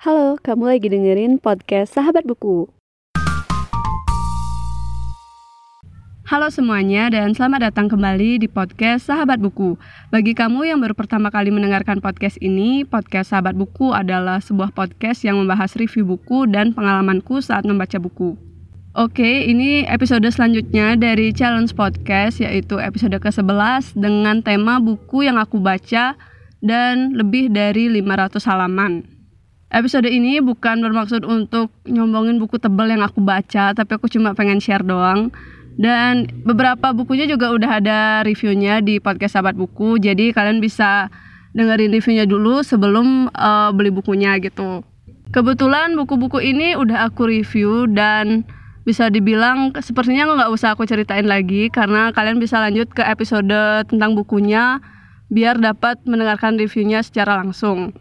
Halo, kamu lagi dengerin podcast Sahabat Buku. Halo semuanya dan selamat datang kembali di podcast Sahabat Buku. Bagi kamu yang baru pertama kali mendengarkan podcast ini, podcast Sahabat Buku adalah sebuah podcast yang membahas review buku dan pengalamanku saat membaca buku. Oke, ini episode selanjutnya dari Challenge Podcast yaitu episode ke-11 dengan tema buku yang aku baca dan lebih dari 500 halaman. Episode ini bukan bermaksud untuk nyombongin buku tebal yang aku baca, tapi aku cuma pengen share doang dan beberapa bukunya juga udah ada reviewnya di podcast Sahabat Buku. Jadi kalian bisa dengerin reviewnya dulu sebelum uh, beli bukunya gitu. Kebetulan buku-buku ini udah aku review dan bisa dibilang sepertinya nggak usah aku ceritain lagi karena kalian bisa lanjut ke episode tentang bukunya biar dapat mendengarkan reviewnya secara langsung.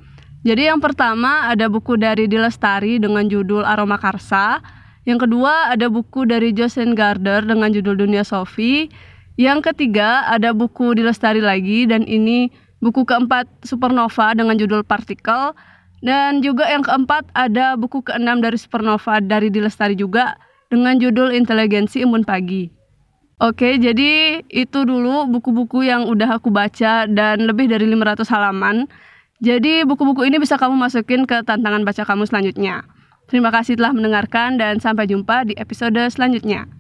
Jadi yang pertama ada buku dari Dilestari dengan judul Aroma Karsa yang kedua ada buku dari Jocelyn Gardner dengan judul Dunia Sophie. Yang ketiga ada buku di Lestari lagi dan ini buku keempat Supernova dengan judul Partikel. Dan juga yang keempat ada buku keenam dari Supernova dari Dilestari juga dengan judul Inteligensi Imun Pagi. Oke, jadi itu dulu buku-buku yang udah aku baca dan lebih dari 500 halaman. Jadi buku-buku ini bisa kamu masukin ke tantangan baca kamu selanjutnya. Terima kasih telah mendengarkan dan sampai jumpa di episode selanjutnya.